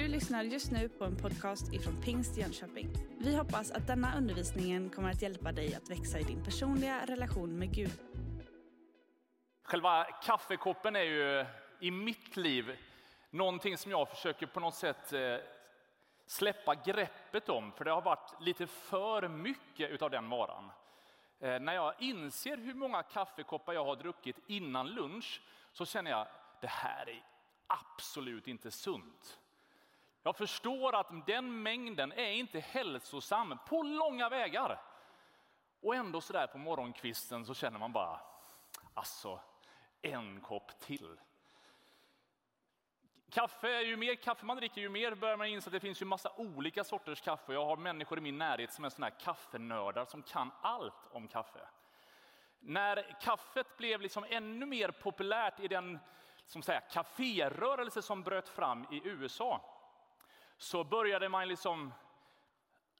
Du lyssnar just nu på en podcast ifrån Pingst Jönköping. Vi hoppas att denna undervisning kommer att hjälpa dig att växa i din personliga relation med Gud. Själva kaffekoppen är ju i mitt liv någonting som jag försöker på något sätt eh, släppa greppet om, för det har varit lite för mycket av den varan. Eh, när jag inser hur många kaffekoppar jag har druckit innan lunch så känner jag det här är absolut inte sunt. Jag förstår att den mängden är inte hälsosam på långa vägar. Och ändå så där på morgonkvisten så känner man bara, alltså en kopp till. Kaffe, ju mer kaffe man dricker, ju mer börjar man inse att det finns ju massa olika sorters kaffe. Jag har människor i min närhet som är såna här kaffenördar som kan allt om kaffe. När kaffet blev liksom ännu mer populärt i den som säga, kaférörelse som bröt fram i USA, så började man liksom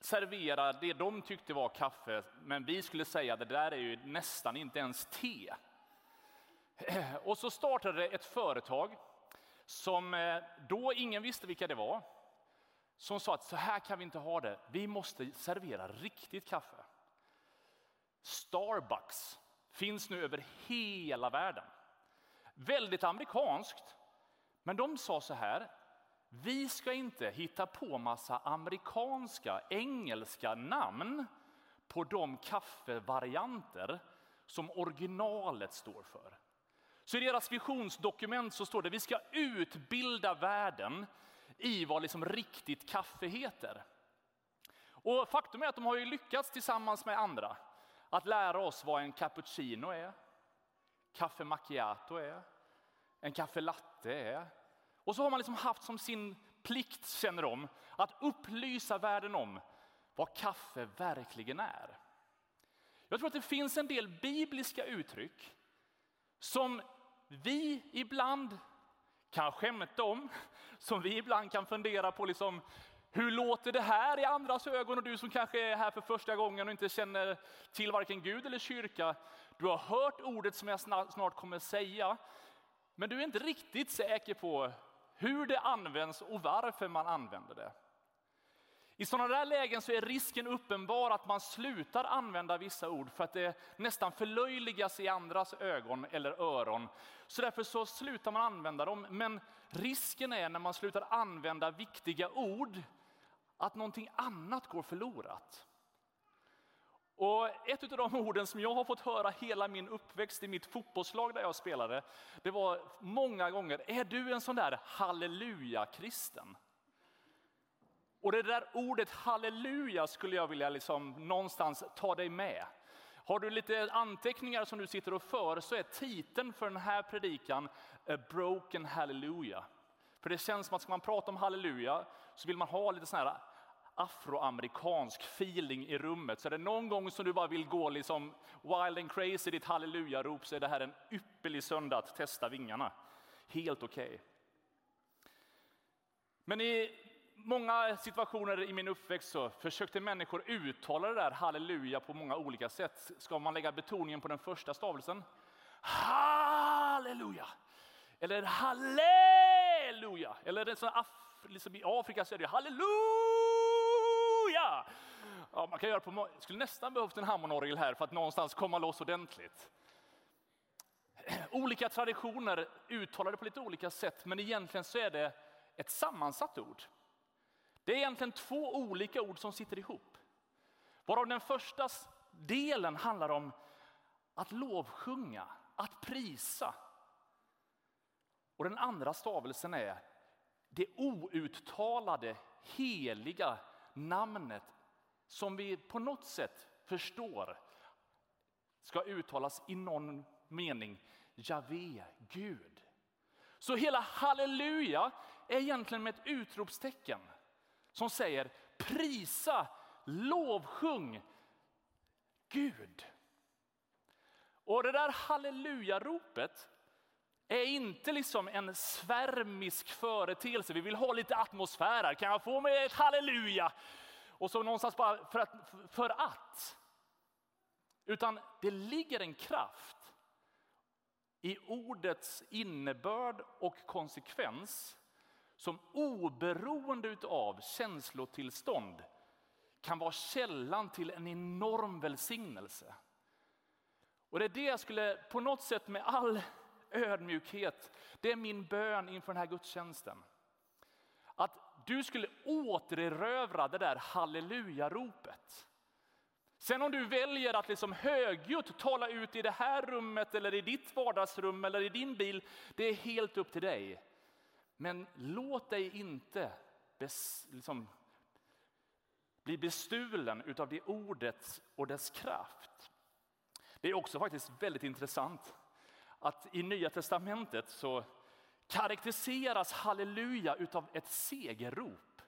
servera det de tyckte var kaffe, men vi skulle säga att det där är ju nästan inte ens te. Och så startade ett företag som eh, då ingen visste vilka det var, som sa att så här kan vi inte ha det. Vi måste servera riktigt kaffe. Starbucks finns nu över hela världen. Väldigt amerikanskt, men de sa så här. Vi ska inte hitta på massa amerikanska, engelska namn på de kaffevarianter som originalet står för. Så i deras visionsdokument så står det vi ska utbilda världen i vad liksom riktigt kaffe heter. Och faktum är att de har ju lyckats tillsammans med andra att lära oss vad en cappuccino är, kaffe macchiato är, en kaffe latte är. Och så har man liksom haft som sin plikt, känner de, att upplysa världen om vad kaffe verkligen är. Jag tror att det finns en del bibliska uttryck som vi ibland kan skämta om, som vi ibland kan fundera på liksom, hur låter det här i andras ögon? Och du som kanske är här för första gången och inte känner till varken Gud eller kyrka, du har hört ordet som jag snart kommer säga, men du är inte riktigt säker på hur det används och varför man använder det. I sådana där lägen så är risken uppenbar att man slutar använda vissa ord för att det nästan förlöjligas i andras ögon eller öron. Så därför så slutar man använda dem. Men risken är när man slutar använda viktiga ord att någonting annat går förlorat. Och ett av de orden som jag har fått höra hela min uppväxt i mitt fotbollslag där jag spelade, det var många gånger, är du en sån där halleluja-kristen? Och det där ordet halleluja skulle jag vilja liksom någonstans ta dig med. Har du lite anteckningar som du sitter och för så är titeln för den här predikan A broken hallelujah. För det känns som att ska man prata om halleluja så vill man ha lite sån här afroamerikansk feeling i rummet. Så är det någon gång som du bara vill gå liksom wild and crazy ditt halleluja-rop så är det här en ypperlig söndag att testa vingarna. Helt okej. Okay. Men i många situationer i min uppväxt så försökte människor uttala det där halleluja på många olika sätt. Ska man lägga betoningen på den första stavelsen? Halleluja! Eller halleluja! Eller liksom i Afrika så är det halleluja! Ja, man kan göra på, skulle nästan behövt en hammondorgel här för att någonstans komma loss ordentligt. Olika traditioner uttalar det på lite olika sätt, men egentligen så är det ett sammansatt ord. Det är egentligen två olika ord som sitter ihop. Varav den första delen handlar om att lovsjunga, att prisa. Och den andra stavelsen är det outtalade, heliga namnet som vi på något sätt förstår ska uttalas i någon mening. Javé, Gud. Så hela halleluja är egentligen med ett utropstecken som säger prisa, lovsjung Gud. Och det där halleluja-ropet är inte liksom en svärmisk företeelse. Vi vill ha lite atmosfär här. Kan jag få med ett halleluja? Och så någonstans bara för att. För att. Utan det ligger en kraft i ordets innebörd och konsekvens som oberoende av känslotillstånd kan vara källan till en enorm välsignelse. Och det är det jag skulle på något sätt med all ödmjukhet, det är min bön inför den här gudstjänsten. Att du skulle återerövra det där hallelujaropet. Sen om du väljer att liksom högljutt tala ut i det här rummet eller i ditt vardagsrum eller i din bil, det är helt upp till dig. Men låt dig inte bes, liksom, bli bestulen av det ordet och dess kraft. Det är också faktiskt väldigt intressant att i Nya Testamentet så karaktäriseras halleluja utav ett segerrop.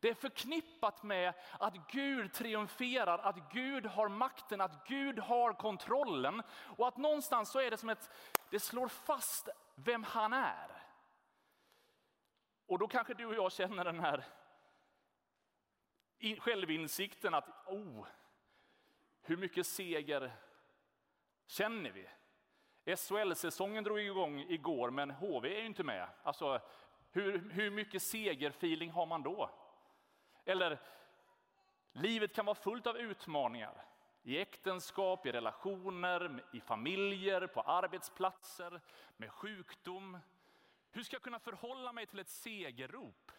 Det är förknippat med att Gud triumferar, att Gud har makten, att Gud har kontrollen och att någonstans så är det som ett, det slår fast vem han är. Och då kanske du och jag känner den här självinsikten att oh, hur mycket seger känner vi? SHL-säsongen drog igång igår, men HV är ju inte med. Alltså, hur, hur mycket segerfeeling har man då? Eller, livet kan vara fullt av utmaningar. I äktenskap, i relationer, i familjer, på arbetsplatser, med sjukdom. Hur ska jag kunna förhålla mig till ett segerrop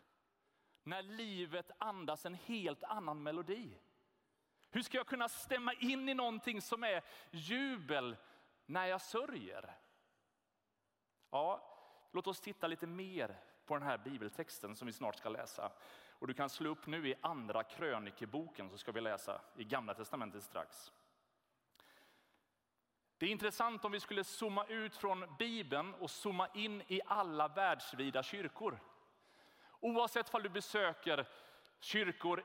när livet andas en helt annan melodi? Hur ska jag kunna stämma in i någonting som är jubel när jag sörjer? Ja, låt oss titta lite mer på den här bibeltexten som vi snart ska läsa. Och du kan slå upp nu i andra krönikeboken så ska vi läsa i gamla testamentet strax. Det är intressant om vi skulle zooma ut från Bibeln och zooma in i alla världsvida kyrkor. Oavsett om du besöker kyrkor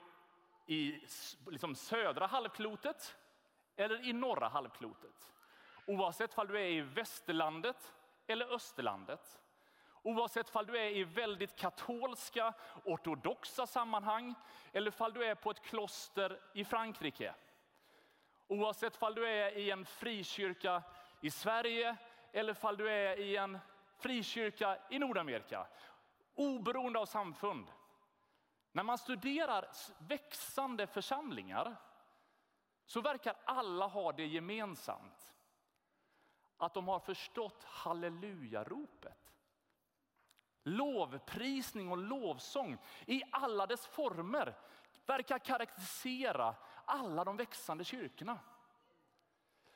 i liksom södra halvklotet eller i norra halvklotet. Oavsett om du är i västerlandet eller österlandet. Oavsett om du är i väldigt katolska, ortodoxa sammanhang eller om du är på ett kloster i Frankrike. Oavsett om du är i en frikyrka i Sverige eller om du är i en frikyrka i Nordamerika. Oberoende av samfund. När man studerar växande församlingar så verkar alla ha det gemensamt. Att de har förstått hallelujaropet. Lovprisning och lovsång i alla dess former verkar karaktärisera alla de växande kyrkorna.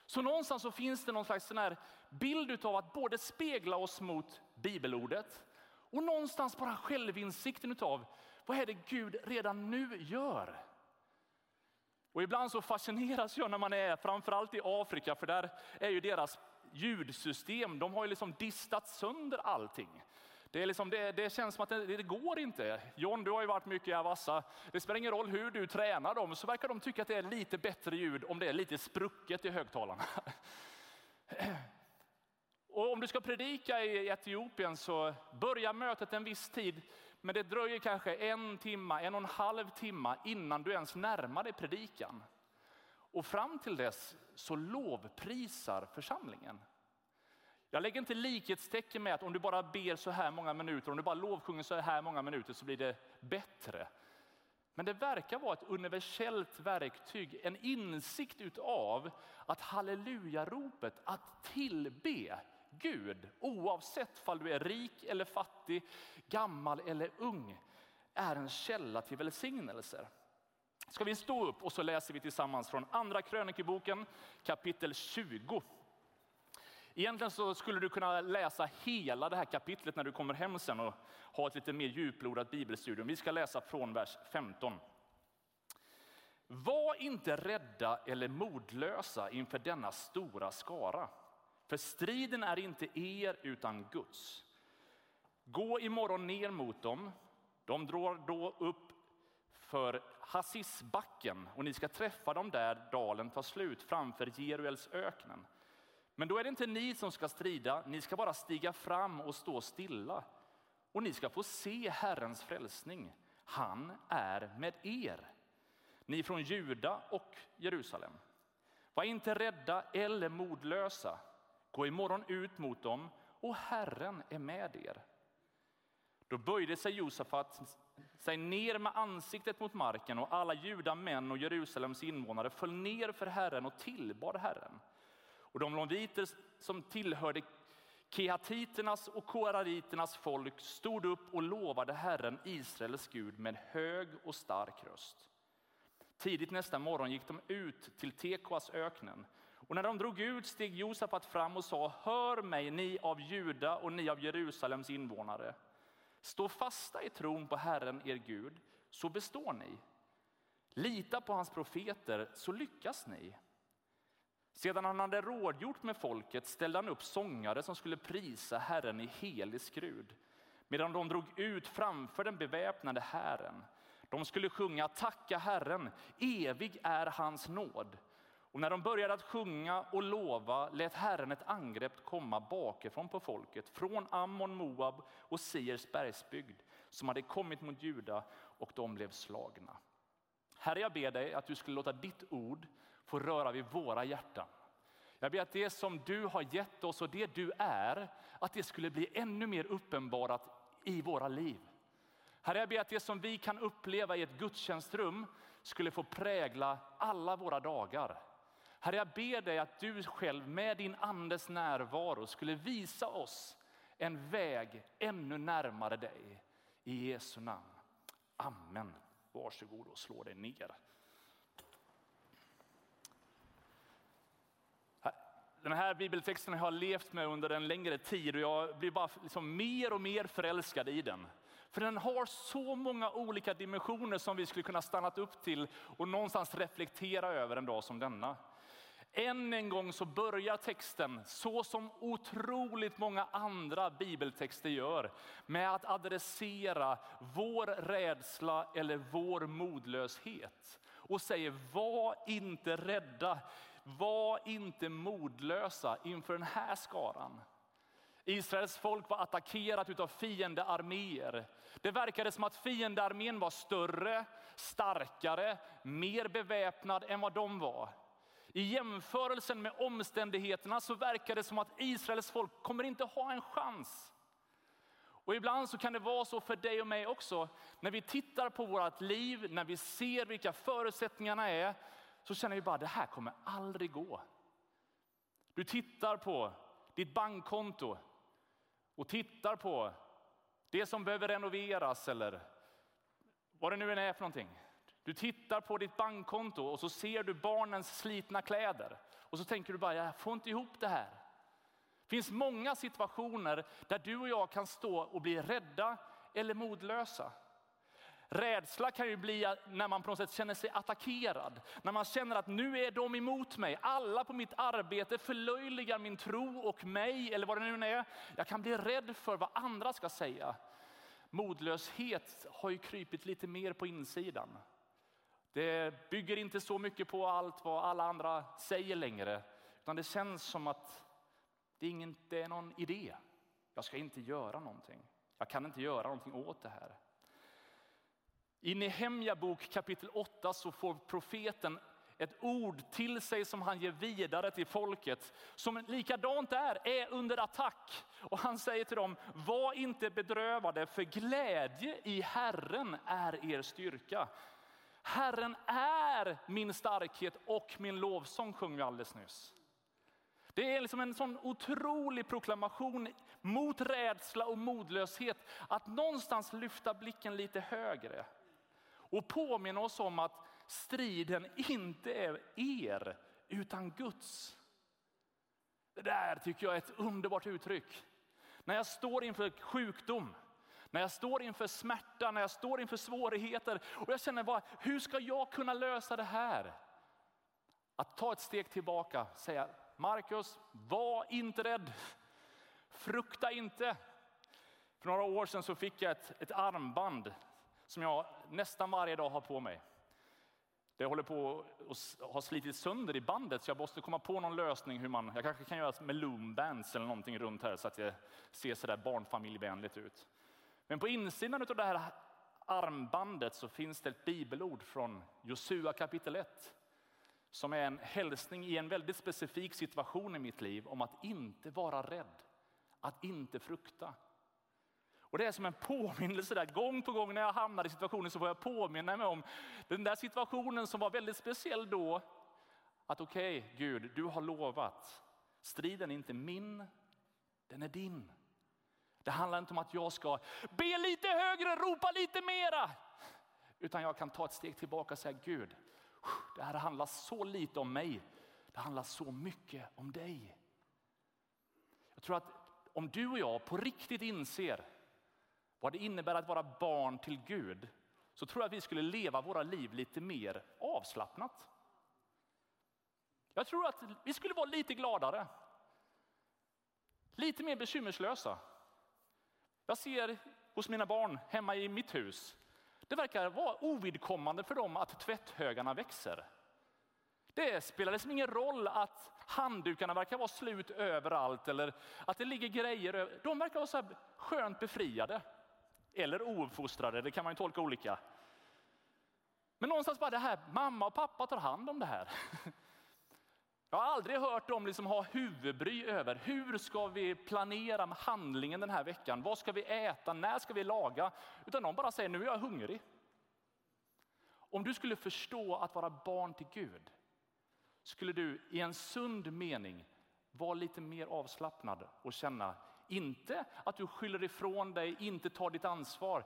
Så någonstans så finns det någon slags sån här bild av att både spegla oss mot bibelordet och någonstans bara självinsikten av vad är det Gud redan nu gör? Och ibland så fascineras jag när man är framförallt i Afrika för där är ju deras ljudsystem, de har ju liksom distat sönder allting. Det, är liksom, det, det känns som att det, det, går inte. John, du har ju varit mycket i Avassa. Det spelar ingen roll hur du tränar dem, så verkar de tycka att det är lite bättre ljud om det är lite sprucket i högtalarna. Och om du ska predika i Etiopien så börjar mötet en viss tid, men det dröjer kanske en timma, en och en halv timma innan du ens närmar dig predikan. Och fram till dess så lovprisar församlingen. Jag lägger inte likhetstecken med att om du bara ber så här många minuter, om du bara lovsjunger så här många minuter så blir det bättre. Men det verkar vara ett universellt verktyg, en insikt utav att hallelujaropet, att tillbe Gud, oavsett om du är rik eller fattig, gammal eller ung, är en källa till välsignelser. Ska vi stå upp och så läser vi tillsammans från Andra krönikeboken kapitel 20. Egentligen så skulle du kunna läsa hela det här kapitlet när du kommer hem sen och ha ett lite mer djuplodat bibelstudium. Vi ska läsa från vers 15. Var inte rädda eller modlösa inför denna stora skara. För striden är inte er utan Guds. Gå imorgon ner mot dem. De drar då upp för Hassisbacken och ni ska träffa dem där dalen tar slut framför Jeruels öknen. Men då är det inte ni som ska strida, ni ska bara stiga fram och stå stilla. Och ni ska få se Herrens frälsning. Han är med er. Ni från Juda och Jerusalem. Var inte rädda eller modlösa. Gå imorgon ut mot dem och Herren är med er. Då böjde sig Josafat sig ner med ansiktet mot marken och alla juda män och Jerusalems invånare föll ner för Herren och tillbad Herren. Och de leviter som tillhörde kehatiternas och korariternas folk stod upp och lovade Herren, Israels Gud, med hög och stark röst. Tidigt nästa morgon gick de ut till Tekoas öknen. Och när de drog ut steg Josafat fram och sa, hör mig ni av Juda och ni av Jerusalems invånare. Stå fasta i tron på Herren er Gud, så består ni. Lita på hans profeter, så lyckas ni. Sedan han hade rådgjort med folket ställde han upp sångare som skulle prisa Herren i helig skrud, medan de drog ut framför den beväpnade Herren. De skulle sjunga Tacka Herren, evig är hans nåd. Och när de började att sjunga och lova lät Herren ett angrepp komma bakifrån på folket, från Ammon, Moab och Siers bergsbygd, som hade kommit mot Juda och de blev slagna. Herre, jag ber dig att du skulle låta ditt ord få röra vid våra hjärtan. Jag ber att det som du har gett oss och det du är, att det skulle bli ännu mer uppenbarat i våra liv. Herre, jag ber att det som vi kan uppleva i ett gudstjänstrum skulle få prägla alla våra dagar. Herre, jag ber dig att du själv med din andes närvaro skulle visa oss en väg ännu närmare dig. I Jesu namn. Amen. Varsågod och slå dig ner. Den här bibeltexten har jag levt med under en längre tid och jag blir bara liksom mer och mer förälskad i den. För den har så många olika dimensioner som vi skulle kunna stanna upp till och någonstans reflektera över en dag som denna. Än en gång så börjar texten, så som otroligt många andra bibeltexter gör, med att adressera vår rädsla eller vår modlöshet. Och säger, var inte rädda, var inte modlösa inför den här skaran. Israels folk var attackerat av fiendearméer. Det verkade som att fiendearmén var större, starkare, mer beväpnad än vad de var. I jämförelsen med omständigheterna så verkar det som att Israels folk kommer inte ha en chans. Och ibland så kan det vara så för dig och mig också. När vi tittar på vårt liv, när vi ser vilka förutsättningarna är, så känner vi bara det här kommer aldrig gå. Du tittar på ditt bankkonto och tittar på det som behöver renoveras eller vad det nu än är för någonting. Du tittar på ditt bankkonto och så ser du barnens slitna kläder. Och så tänker du bara, jag får inte ihop det här. Det finns många situationer där du och jag kan stå och bli rädda eller modlösa. Rädsla kan ju bli när man på något sätt känner sig attackerad. När man känner att nu är de emot mig. Alla på mitt arbete förlöjligar min tro och mig eller vad det nu är. Jag kan bli rädd för vad andra ska säga. Modlöshet har ju krypit lite mer på insidan. Det bygger inte så mycket på allt vad alla andra säger längre. Utan det känns som att det inte är någon idé. Jag ska inte göra någonting. Jag kan inte göra någonting åt det här. I Nehemja bok kapitel 8 så får profeten ett ord till sig som han ger vidare till folket. Som likadant är, är under attack. Och han säger till dem, var inte bedrövade för glädje i Herren är er styrka. Herren är min starkhet och min lovsång sjöng vi alldeles nyss. Det är liksom en sån otrolig proklamation mot rädsla och modlöshet. Att någonstans lyfta blicken lite högre. Och påminna oss om att striden inte är er utan Guds. Det där tycker jag är ett underbart uttryck. När jag står inför sjukdom, när jag står inför smärta, när jag står inför svårigheter och jag känner bara, hur ska jag kunna lösa det här? Att ta ett steg tillbaka, säga Markus, var inte rädd. Frukta inte. För några år sedan så fick jag ett, ett armband som jag nästan varje dag har på mig. Det håller på att ha slitit sönder i bandet så jag måste komma på någon lösning hur man, jag kanske kan göra med loombands eller någonting runt här så att det ser sådär barnfamiljvänligt ut. Men på insidan av det här armbandet så finns det ett bibelord från Josua kapitel 1 som är en hälsning i en väldigt specifik situation i mitt liv om att inte vara rädd, att inte frukta. Och det är som en påminnelse där. Gång på gång när jag hamnar i situationen så får jag påminna mig om den där situationen som var väldigt speciell då. Att okej, okay, Gud, du har lovat. Striden är inte min, den är din. Det handlar inte om att jag ska be lite högre, ropa lite mera. Utan jag kan ta ett steg tillbaka och säga Gud, det här handlar så lite om mig. Det handlar så mycket om dig. Jag tror att om du och jag på riktigt inser vad det innebär att vara barn till Gud så tror jag att vi skulle leva våra liv lite mer avslappnat. Jag tror att vi skulle vara lite gladare. Lite mer bekymmerslösa. Jag ser hos mina barn hemma i mitt hus. Det verkar vara ovidkommande för dem att tvätthögarna växer. Det spelar liksom ingen roll att handdukarna verkar vara slut överallt eller att det ligger grejer. De verkar vara så här skönt befriade. Eller ouppfostrade, det kan man ju tolka olika. Men någonstans bara det här, mamma och pappa tar hand om det här. Jag har aldrig hört dem liksom ha huvudbry över hur ska vi planera handlingen den här veckan? Vad ska vi äta? När ska vi laga? Utan de bara säger nu är jag hungrig. Om du skulle förstå att vara barn till Gud skulle du i en sund mening vara lite mer avslappnad och känna, inte att du skyller ifrån dig, inte tar ditt ansvar,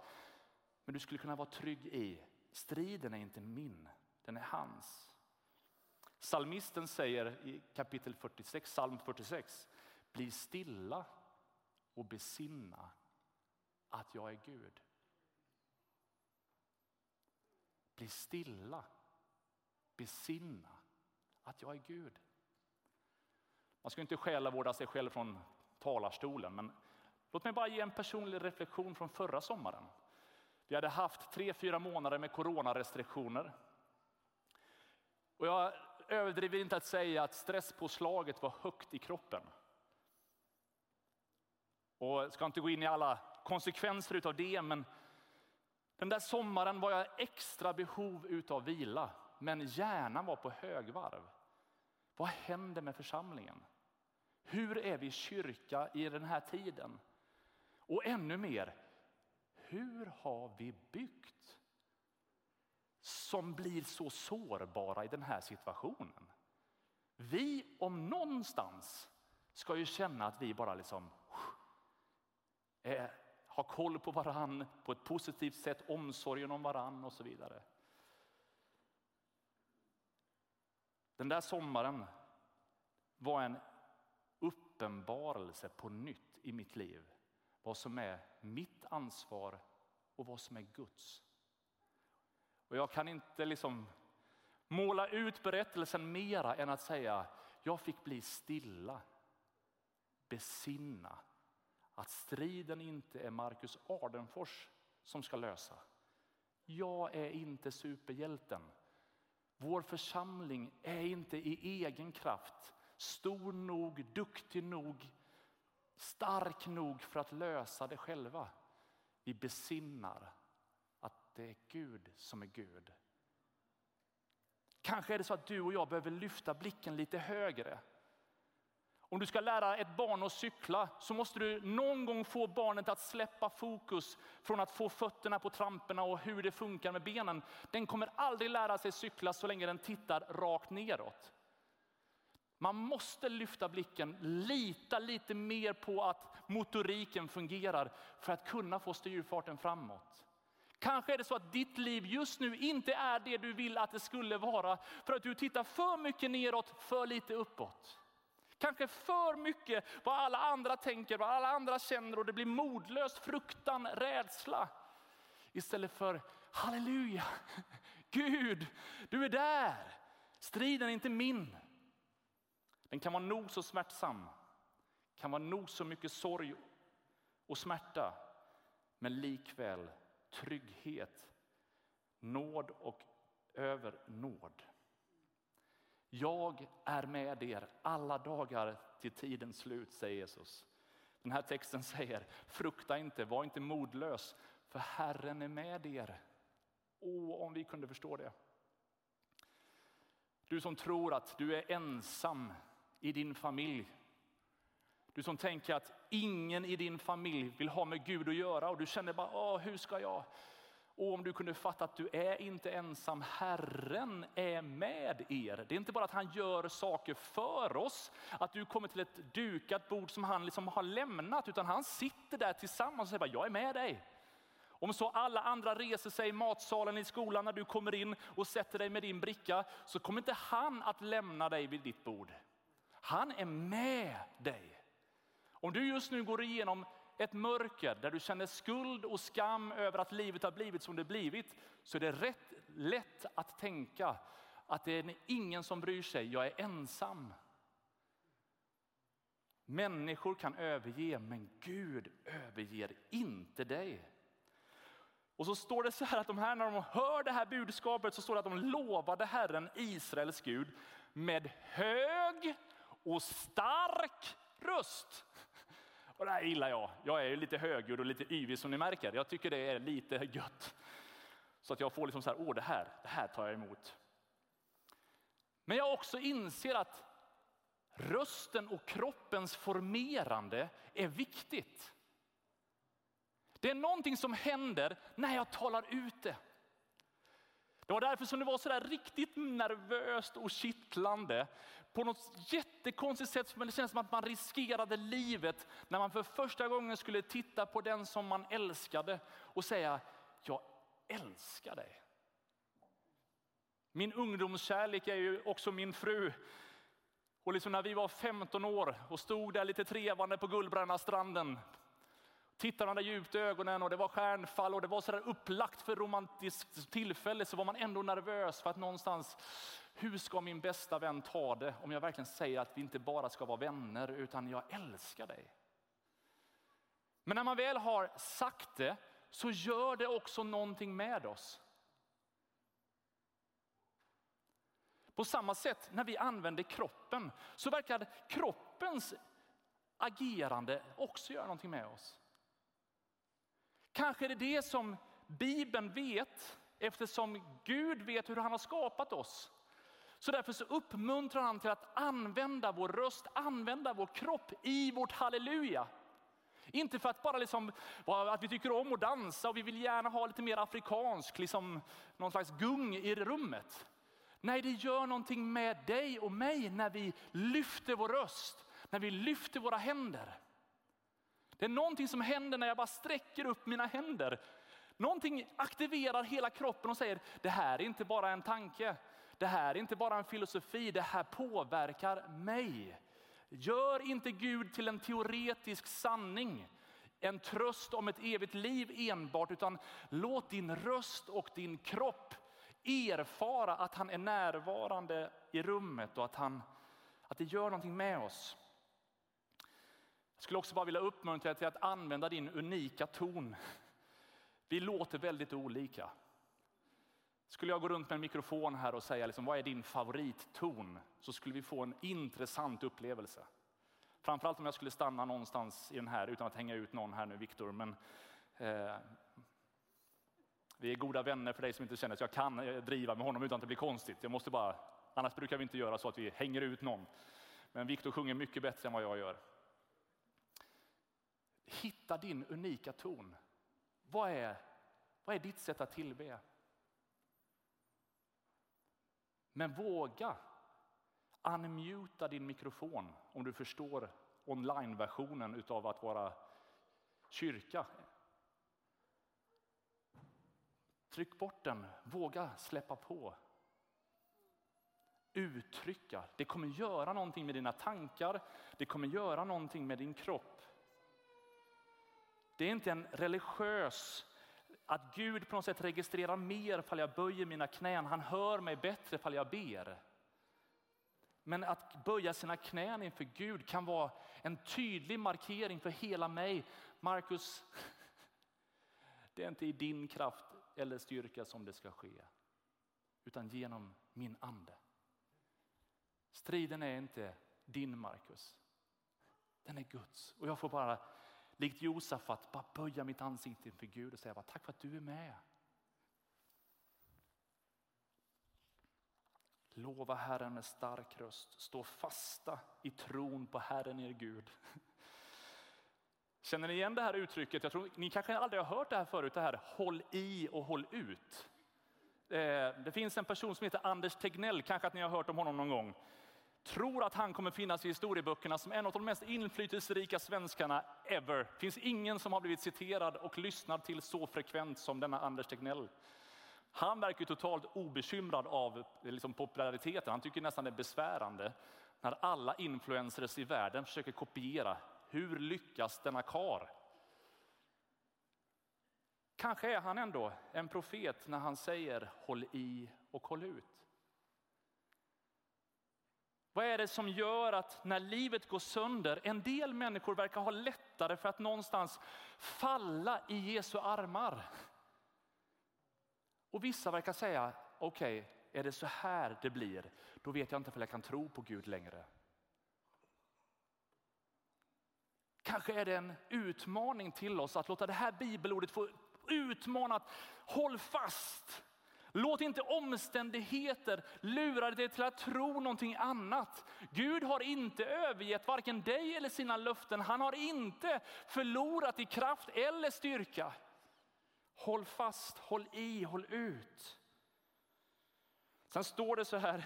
men du skulle kunna vara trygg i, striden är inte min, den är hans. Salmisten säger i kapitel 46, psalm 46, bli stilla och besinna att jag är Gud. Bli stilla, besinna att jag är Gud. Man ska inte själavårda sig själv från talarstolen, men låt mig bara ge en personlig reflektion från förra sommaren. Vi hade haft tre, fyra månader med coronarestriktioner. Och jag överdriver inte att säga att stresspåslaget var högt i kroppen. Och jag ska inte gå in i alla konsekvenser av det, men den där sommaren var jag extra behov av vila, men hjärnan var på högvarv. Vad händer med församlingen? Hur är vi kyrka i den här tiden? Och ännu mer, hur har vi byggt som blir så sårbara i den här situationen? Vi om någonstans ska ju känna att vi bara liksom är, har koll på varann på ett positivt sätt, omsorgen om varann och så vidare. Den där sommaren var en uppenbarelse på nytt i mitt liv. Vad som är mitt ansvar och vad som är Guds. Och jag kan inte liksom måla ut berättelsen mera än att säga jag fick bli stilla, besinna att striden inte är Marcus Ardenfors som ska lösa. Jag är inte superhjälten. Vår församling är inte i egen kraft stor nog, duktig nog, stark nog för att lösa det själva. Vi besinnar att det är Gud som är Gud. Kanske är det så att du och jag behöver lyfta blicken lite högre. Om du ska lära ett barn att cykla så måste du någon gång få barnet att släppa fokus från att få fötterna på tramporna och hur det funkar med benen. Den kommer aldrig lära sig cykla så länge den tittar rakt neråt. Man måste lyfta blicken, lita lite mer på att motoriken fungerar för att kunna få styrfarten framåt. Kanske är det så att ditt liv just nu inte är det du vill att det skulle vara för att du tittar för mycket neråt, för lite uppåt. Kanske för mycket vad alla andra tänker, vad alla andra känner och det blir modlöst, fruktan, rädsla. Istället för halleluja, Gud, du är där. Striden är inte min. Den kan vara nog så smärtsam, kan vara nog så mycket sorg och smärta, men likväl trygghet, nåd och övernåd. Jag är med er alla dagar till tidens slut, säger Jesus. Den här texten säger, frukta inte, var inte modlös, för Herren är med er. Åh, om vi kunde förstå det. Du som tror att du är ensam i din familj. Du som tänker att ingen i din familj vill ha med Gud att göra och du känner bara, Åh, hur ska jag? Och om du kunde fatta att du är inte ensam, Herren är med er. Det är inte bara att han gör saker för oss, att du kommer till ett dukat bord som han liksom har lämnat, utan han sitter där tillsammans och säger bara, jag är med dig. Om så alla andra reser sig i matsalen i skolan när du kommer in och sätter dig med din bricka, så kommer inte han att lämna dig vid ditt bord. Han är med dig. Om du just nu går igenom ett mörker där du känner skuld och skam över att livet har blivit som det blivit, så är det rätt lätt att tänka att det är ingen som bryr sig, jag är ensam. Människor kan överge, men Gud överger inte dig. Och så står det så här att de här, när de hör det här budskapet så står det att de lovade Herren Israels Gud med hög och stark röst. Och det här gillar jag. Jag är lite högljudd och lite yvig som ni märker. Jag tycker det är lite gött. Så att jag får liksom så här, åh det här, det här tar jag emot. Men jag också inser att rösten och kroppens formerande är viktigt. Det är någonting som händer när jag talar ut det. Det var därför som det var så där riktigt nervöst och kittlande på något jättekonstigt sätt, men det känns som att man riskerade livet när man för första gången skulle titta på den som man älskade och säga, jag älskar dig. Min ungdomskärlek är ju också min fru. Och liksom när vi var 15 år och stod där lite trevande på Gullbränna stranden tittade varandra djupt i ögonen och det var stjärnfall och det var så där upplagt för romantiskt tillfälle så var man ändå nervös för att någonstans, hur ska min bästa vän ta det om jag verkligen säger att vi inte bara ska vara vänner utan jag älskar dig. Men när man väl har sagt det så gör det också någonting med oss. På samma sätt när vi använder kroppen så verkar kroppens agerande också göra någonting med oss. Kanske är det det som Bibeln vet eftersom Gud vet hur han har skapat oss. Så därför så uppmuntrar han till att använda vår röst, använda vår kropp i vårt halleluja. Inte för att bara liksom, att vi tycker om att dansa och vi vill gärna ha lite mer afrikansk, liksom, någon slags gung i rummet. Nej, det gör någonting med dig och mig när vi lyfter vår röst, när vi lyfter våra händer. Det är någonting som händer när jag bara sträcker upp mina händer. Någonting aktiverar hela kroppen och säger, det här är inte bara en tanke. Det här är inte bara en filosofi, det här påverkar mig. Gör inte Gud till en teoretisk sanning, en tröst om ett evigt liv enbart, utan låt din röst och din kropp erfara att han är närvarande i rummet och att, han, att det gör någonting med oss. Jag skulle också bara vilja uppmuntra dig till att använda din unika ton. Vi låter väldigt olika. Skulle jag gå runt med en mikrofon här och säga liksom, vad är din favoritton? Så skulle vi få en intressant upplevelse. Framförallt om jag skulle stanna någonstans i den här, utan att hänga ut någon här nu, Viktor. Men eh, vi är goda vänner för dig som inte känner, så jag kan eh, driva med honom utan att det blir konstigt. Jag måste bara, annars brukar vi inte göra så att vi hänger ut någon. Men Viktor sjunger mycket bättre än vad jag gör. Hitta din unika ton. Vad är, vad är ditt sätt att tillbe? Men våga unmuta din mikrofon om du förstår online-versionen av att vara kyrka. Tryck bort den, våga släppa på. Uttrycka, det kommer göra någonting med dina tankar, det kommer göra någonting med din kropp. Det är inte en religiös, att Gud på något sätt registrerar mer fall jag böjer mina knän. Han hör mig bättre fall jag ber. Men att böja sina knän inför Gud kan vara en tydlig markering för hela mig. Markus, det är inte i din kraft eller styrka som det ska ske, utan genom min ande. Striden är inte din Markus, den är Guds. Och jag får bara likt Josafat bara böja mitt ansikte inför Gud och säga bara, tack för att du är med. Lova Herren med stark röst, stå fasta i tron på Herren er Gud. Känner ni igen det här uttrycket? Jag tror, ni kanske aldrig har hört det här förut, det här håll i och håll ut. Eh, det finns en person som heter Anders Tegnell, kanske att ni har hört om honom någon gång. Tror att han kommer finnas i historieböckerna som en av de mest inflytelserika svenskarna ever. Det finns ingen som har blivit citerad och lyssnad till så frekvent som denna Anders Tegnell. Han verkar totalt obekymrad av liksom, populariteten. Han tycker nästan det är besvärande när alla influencers i världen försöker kopiera. Hur lyckas denna kar? Kanske är han ändå en profet när han säger håll i och håll ut. Vad är det som gör att när livet går sönder, en del människor verkar ha lättare för att någonstans falla i Jesu armar. Och vissa verkar säga, okej, okay, är det så här det blir, då vet jag inte om jag kan tro på Gud längre. Kanske är det en utmaning till oss att låta det här bibelordet få utmana att håll fast. Låt inte omständigheter lura dig till att tro någonting annat. Gud har inte övergett varken dig eller sina löften. Han har inte förlorat i kraft eller styrka. Håll fast, håll i, håll ut. Sen står det så här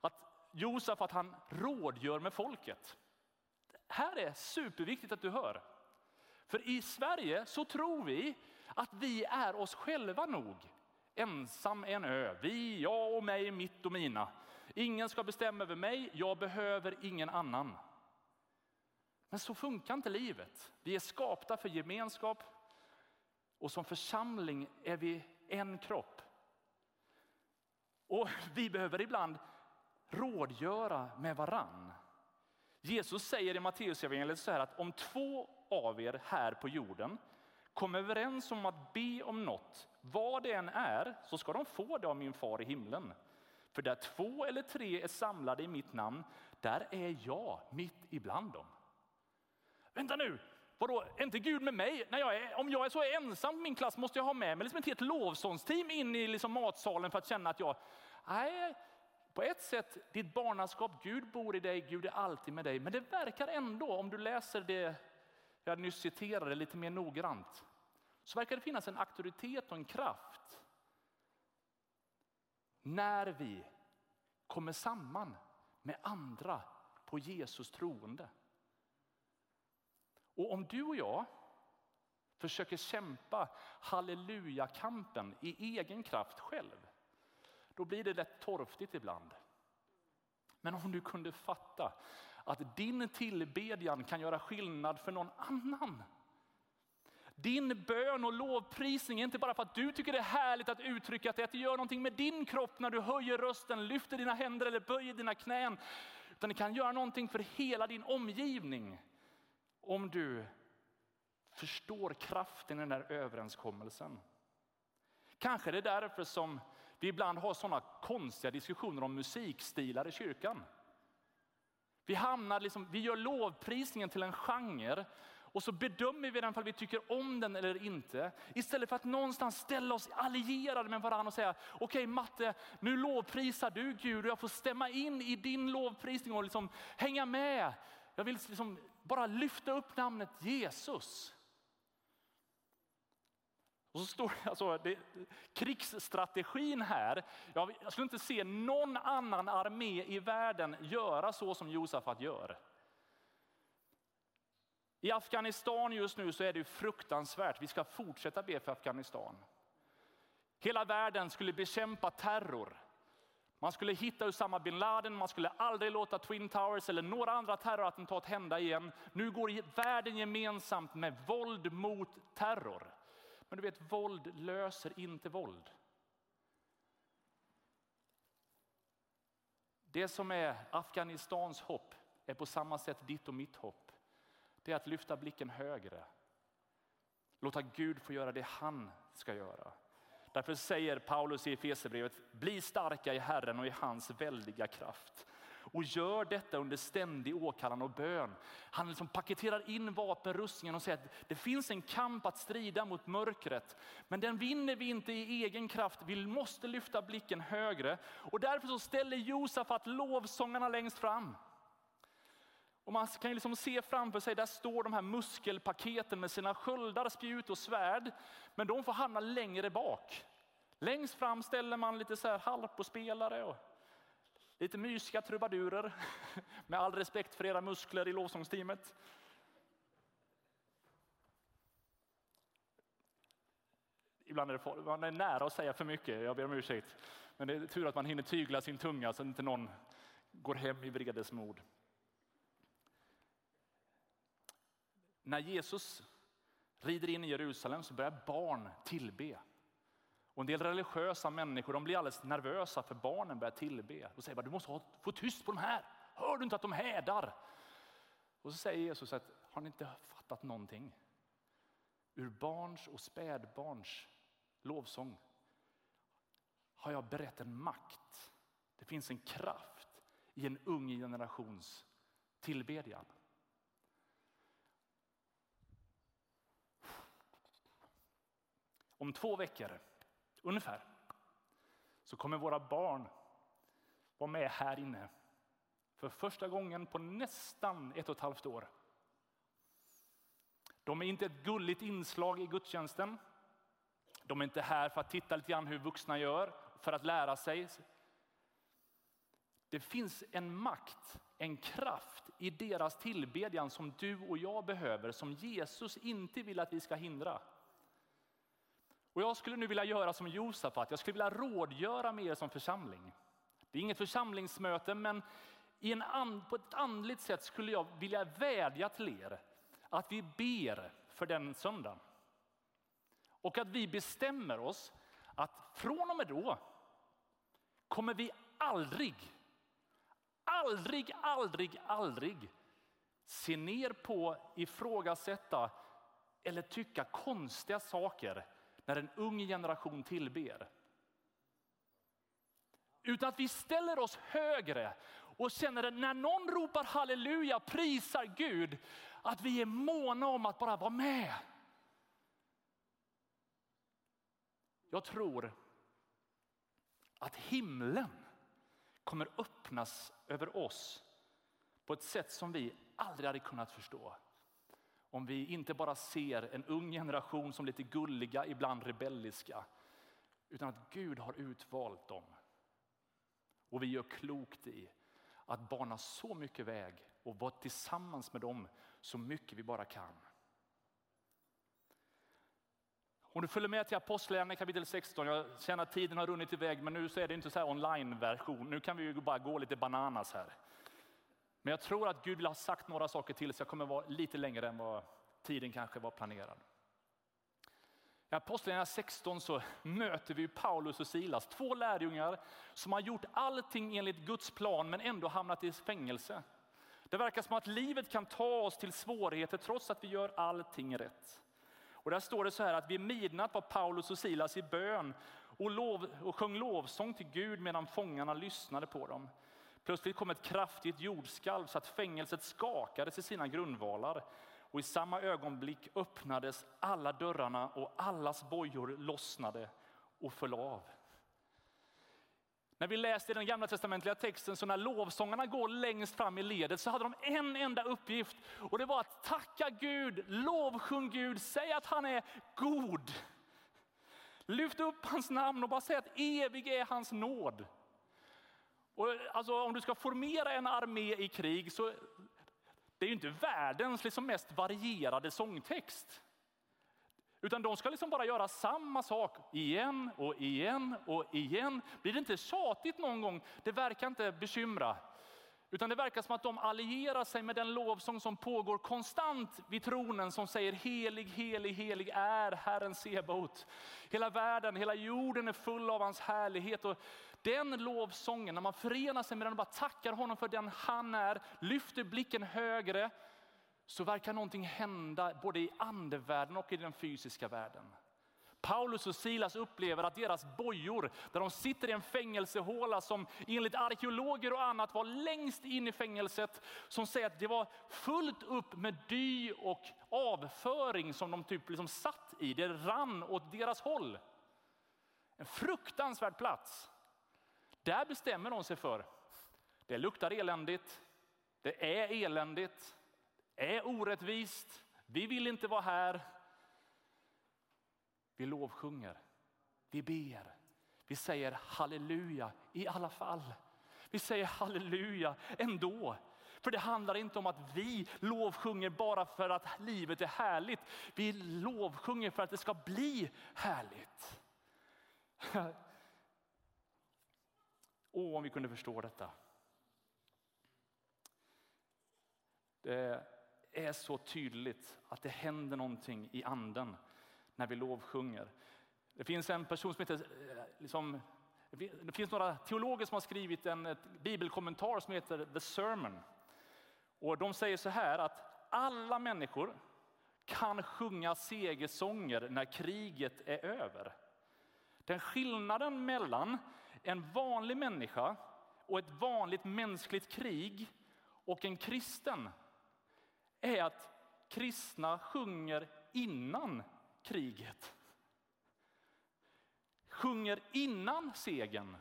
att Josef att han rådgör med folket. Det här är superviktigt att du hör. För i Sverige så tror vi att vi är oss själva nog. Ensam en ö, vi, jag och mig, mitt och mina. Ingen ska bestämma över mig, jag behöver ingen annan. Men så funkar inte livet. Vi är skapta för gemenskap och som församling är vi en kropp. Och vi behöver ibland rådgöra med varann. Jesus säger i Matteusevangeliet så här att om två av er här på jorden kom överens om att be om något, vad det än är, så ska de få det av min far i himlen. För där två eller tre är samlade i mitt namn, där är jag mitt ibland dem. Vänta nu, vadå, är inte Gud med mig? När jag är, om jag är så ensam i min klass måste jag ha med mig liksom ett helt lovsångsteam in i liksom matsalen för att känna att jag, nej, på ett sätt, ditt barnaskap, Gud bor i dig, Gud är alltid med dig. Men det verkar ändå, om du läser det jag nyss citerade lite mer noggrant, så verkar det finnas en auktoritet och en kraft när vi kommer samman med andra på Jesus troende. Och om du och jag försöker kämpa hallelujakampen i egen kraft själv, då blir det lätt torftigt ibland. Men om du kunde fatta att din tillbedjan kan göra skillnad för någon annan. Din bön och lovprisning är inte bara för att du tycker det är härligt att uttrycka att det gör någonting med din kropp när du höjer rösten, lyfter dina händer eller böjer dina knän. Utan det kan göra någonting för hela din omgivning. Om du förstår kraften i den där överenskommelsen. Kanske det är därför som vi ibland har sådana konstiga diskussioner om musikstilar i kyrkan. Vi, hamnar liksom, vi gör lovprisningen till en genre och så bedömer vi den om vi tycker om den eller inte. Istället för att någonstans ställa oss allierade med varandra och säga, okej okay, Matte, nu lovprisar du Gud och jag får stämma in i din lovprisning och liksom hänga med. Jag vill liksom bara lyfta upp namnet Jesus. Och så står alltså, det, krigsstrategin här, jag, jag skulle inte se någon annan armé i världen göra så som Josafat gör. I Afghanistan just nu så är det fruktansvärt. Vi ska fortsätta be för Afghanistan. Hela världen skulle bekämpa terror. Man skulle hitta Usama bin Laden, man skulle aldrig låta Twin Towers eller några andra terrorattentat hända igen. Nu går världen gemensamt med våld mot terror. Men du vet, våld löser inte våld. Det som är Afghanistans hopp är på samma sätt ditt och mitt hopp. Det är att lyfta blicken högre. Låta Gud få göra det han ska göra. Därför säger Paulus i Efesierbrevet, bli starka i Herren och i hans väldiga kraft och gör detta under ständig åkallan och bön. Han liksom paketerar in vapenrustningen och säger att det finns en kamp att strida mot mörkret. Men den vinner vi inte i egen kraft. Vi måste lyfta blicken högre. Och därför så ställer Josafat lovsångarna längst fram. Och man kan ju liksom se framför sig, där står de här muskelpaketen med sina sköldar, spjut och svärd. Men de får hamna längre bak. Längst fram ställer man lite så här harpospelare och lite mysiga trubadurer. Med all respekt för era muskler i lovsångsteamet. Ibland är det, man är nära att säga för mycket, jag ber om ursäkt. Men det är tur att man hinner tygla sin tunga så att inte någon går hem i vredesmod. När Jesus rider in i Jerusalem så börjar barn tillbe. Och en del religiösa människor de blir alldeles nervösa för barnen börjar tillbe. Och säger bara, du måste få tyst på de här. Hör du inte att de hädar? Och så säger Jesus att har ni inte fattat någonting? Ur barns och spädbarns lovsång har jag berett en makt. Det finns en kraft i en ung generations tillbedjan. Om två veckor, ungefär, så kommer våra barn vara med här inne för första gången på nästan ett och ett halvt år. De är inte ett gulligt inslag i gudstjänsten. De är inte här för att titta lite grann hur vuxna gör, för att lära sig. Det finns en makt, en kraft i deras tillbedjan som du och jag behöver, som Jesus inte vill att vi ska hindra. Och jag skulle nu vilja göra som Josafat, jag skulle vilja rådgöra med er som församling. Det är inget församlingsmöte, men i en and, på ett andligt sätt skulle jag vilja vädja till er att vi ber för den söndagen. Och att vi bestämmer oss att från och med då kommer vi aldrig, aldrig, aldrig, aldrig se ner på, ifrågasätta eller tycka konstiga saker när en ung generation tillber. Utan att vi ställer oss högre och känner att när någon ropar halleluja, prisar Gud, att vi är måna om att bara vara med. Jag tror att himlen kommer öppnas över oss på ett sätt som vi aldrig hade kunnat förstå. Om vi inte bara ser en ung generation som lite gulliga, ibland rebelliska, utan att Gud har utvalt dem. Och vi gör klokt i att bana så mycket väg och vara tillsammans med dem så mycket vi bara kan. Om du följer med till Apostlagärningarna kapitel 16, jag känner att tiden har runnit iväg men nu så är det inte så här online-version, nu kan vi ju bara gå lite bananas här. Men jag tror att Gud vill ha sagt några saker till så jag kommer vara lite längre än vad tiden kanske var planerad. I Apostlagärningarna 16 så möter vi Paulus och Silas, två lärjungar som har gjort allting enligt Guds plan men ändå hamnat i fängelse. Det verkar som att livet kan ta oss till svårigheter trots att vi gör allting rätt. Och där står det så här att vid midnatt var Paulus och Silas i bön och, lov, och sjöng lovsång till Gud medan fångarna lyssnade på dem. Plötsligt kom ett kraftigt jordskalv så att fängelset skakades i sina grundvalar. Och i samma ögonblick öppnades alla dörrarna och allas bojor lossnade och föll av. När vi läste den gamla testamentliga texten så när lovsångarna går längst fram i ledet så hade de en enda uppgift och det var att tacka Gud, lovsjung Gud, säg att han är god. Lyft upp hans namn och bara säg att evig är hans nåd. Och alltså, om du ska formera en armé i krig så det är ju inte världens liksom mest varierade sångtext. Utan de ska liksom bara göra samma sak igen och igen och igen. Blir det inte tjatigt någon gång? Det verkar inte bekymra. Utan det verkar som att de allierar sig med den lovsång som pågår konstant vid tronen som säger helig, helig, helig är Herren Sebaot. Hela världen, hela jorden är full av hans härlighet. Och den lovsången, när man förenar sig med den och bara tackar honom för den han är, lyfter blicken högre, så verkar någonting hända både i andevärlden och i den fysiska världen. Paulus och Silas upplever att deras bojor, där de sitter i en fängelsehåla som enligt arkeologer och annat var längst in i fängelset, som säger att det var fullt upp med dy och avföring som de typ liksom satt i. Det rann åt deras håll. En fruktansvärd plats. Där bestämmer de sig för, det luktar eländigt, Det är eländigt, det är orättvist, vi vill inte vara här. Vi lovsjunger, vi ber, vi säger halleluja i alla fall. Vi säger halleluja ändå. För det handlar inte om att vi lovsjunger bara för att livet är härligt. Vi lovsjunger för att det ska bli härligt. Åh, om vi kunde förstå detta. Det är så tydligt att det händer någonting i anden när vi lovsjunger. Det finns en person som heter, eh, liksom, det finns några teologer som har skrivit en bibelkommentar som heter The Sermon. Och de säger så här att alla människor kan sjunga segersånger när kriget är över. Den skillnaden mellan en vanlig människa och ett vanligt mänskligt krig och en kristen är att kristna sjunger innan kriget. Sjunger innan segern.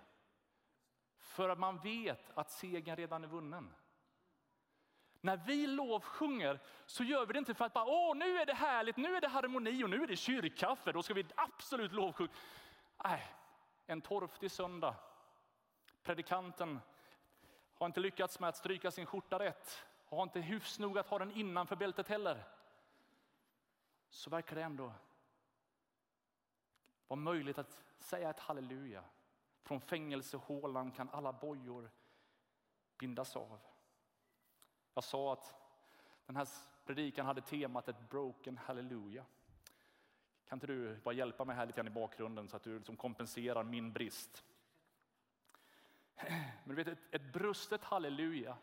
För att man vet att segern redan är vunnen. När vi lovsjunger så gör vi det inte för att bara, åh nu är det härligt, nu är det harmoni och nu är det kyrkkaffe, då ska vi absolut lovsjunga. Nej, en torftig söndag. Predikanten har inte lyckats med att stryka sin skjorta rätt, Och har inte hyfs nog att ha den innanför bältet heller. Så verkar det ändå vara möjligt att säga ett halleluja. Från fängelsehålan kan alla bojor bindas av. Jag sa att den här predikan hade temat ett broken hallelujah. Kan inte du bara hjälpa mig här lite grann i bakgrunden så att du liksom kompenserar min brist? Men du vet, ett, ett brustet halleluja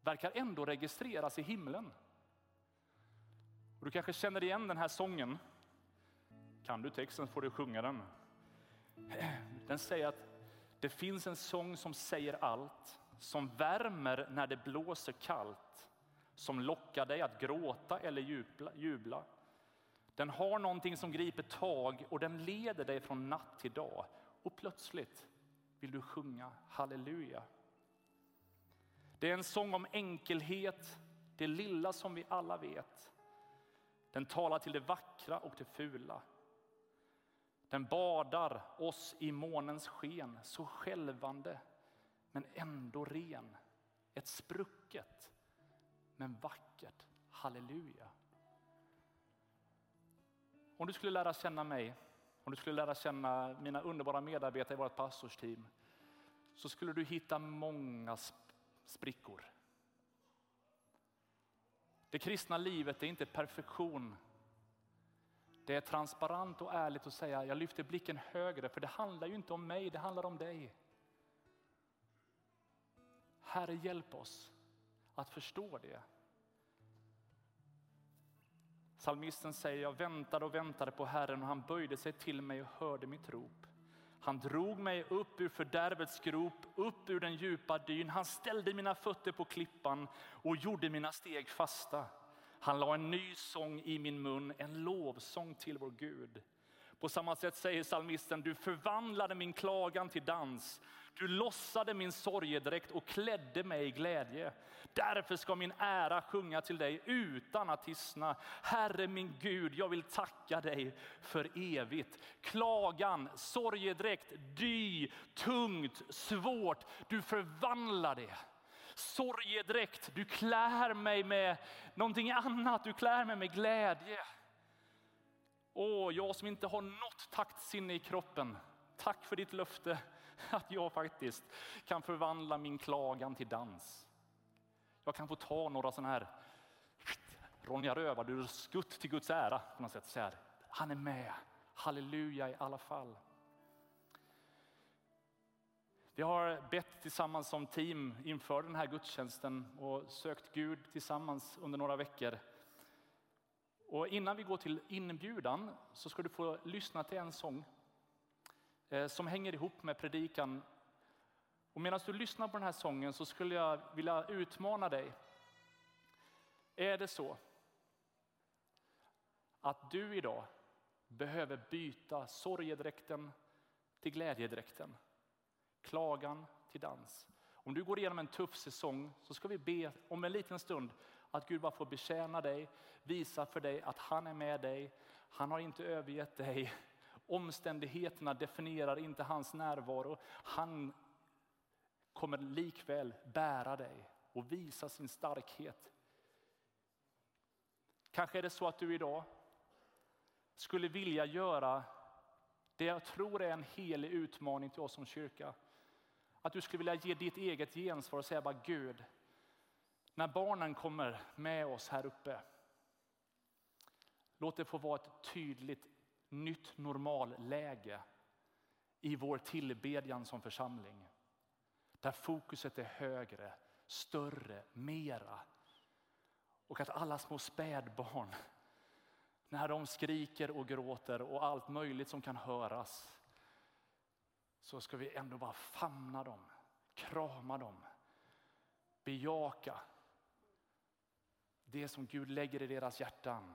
verkar ändå registreras i himlen. Och du kanske känner igen den här sången. Kan du texten får du sjunga den. Den säger att det finns en sång som säger allt som värmer när det blåser kallt, som lockar dig att gråta eller jubla. Den har någonting som griper tag och den leder dig från natt till dag. Och plötsligt vill du sjunga halleluja. Det är en sång om enkelhet, det lilla som vi alla vet. Den talar till det vackra och det fula. Den badar oss i månens sken, så skälvande men ändå ren. Ett sprucket men vackert halleluja. Om du skulle lära känna mig, om du skulle lära känna mina underbara medarbetare i vårt pastorsteam så skulle du hitta många sprickor. Det kristna livet är inte perfektion. Det är transparent och ärligt att säga jag lyfter blicken högre för det handlar ju inte om mig, det handlar om dig. Herre, hjälp oss att förstå det. Salmisten säger, jag väntade och väntade på Herren och han böjde sig till mig och hörde mitt rop. Han drog mig upp ur fördärvets grop, upp ur den djupa dyn. Han ställde mina fötter på klippan och gjorde mina steg fasta. Han la en ny sång i min mun, en lovsång till vår Gud. På samma sätt säger salmisten, du förvandlade min klagan till dans. Du lossade min sorgedräkt och klädde mig i glädje. Därför ska min ära sjunga till dig utan att tystna. Herre min Gud, jag vill tacka dig för evigt. Klagan, sorgedräkt, dy, tungt, svårt. Du förvandlar det. Sorgedräkt, du klär mig med någonting annat. Du klär mig med glädje. Åh, jag som inte har något taktsinne i kroppen. Tack för ditt löfte att jag faktiskt kan förvandla min klagan till dans. Jag kan få ta några sådana här Ronja Rövardur skutt till Guds ära på något sätt. Så här, han är med, halleluja i alla fall. Vi har bett tillsammans som team inför den här gudstjänsten och sökt Gud tillsammans under några veckor. Och innan vi går till inbjudan så ska du få lyssna till en sång Eh, som hänger ihop med predikan. Och medan du lyssnar på den här sången så skulle jag vilja utmana dig. Är det så att du idag behöver byta sorgedräkten till glädjedräkten, klagan till dans Om du går igenom en tuff säsong så ska vi be om en liten stund att Gud bara får betjäna dig, visa för dig att han är med dig. Han har inte övergett dig. Omständigheterna definierar inte hans närvaro. Han kommer likväl bära dig och visa sin starkhet. Kanske är det så att du idag skulle vilja göra det jag tror är en helig utmaning till oss som kyrka. Att du skulle vilja ge ditt eget gensvar och säga bara Gud, när barnen kommer med oss här uppe, låt det få vara ett tydligt nytt normalläge i vår tillbedjan som församling. Där fokuset är högre, större, mera. Och att alla små spädbarn, när de skriker och gråter och allt möjligt som kan höras, så ska vi ändå bara famna dem, krama dem, bejaka det som Gud lägger i deras hjärtan.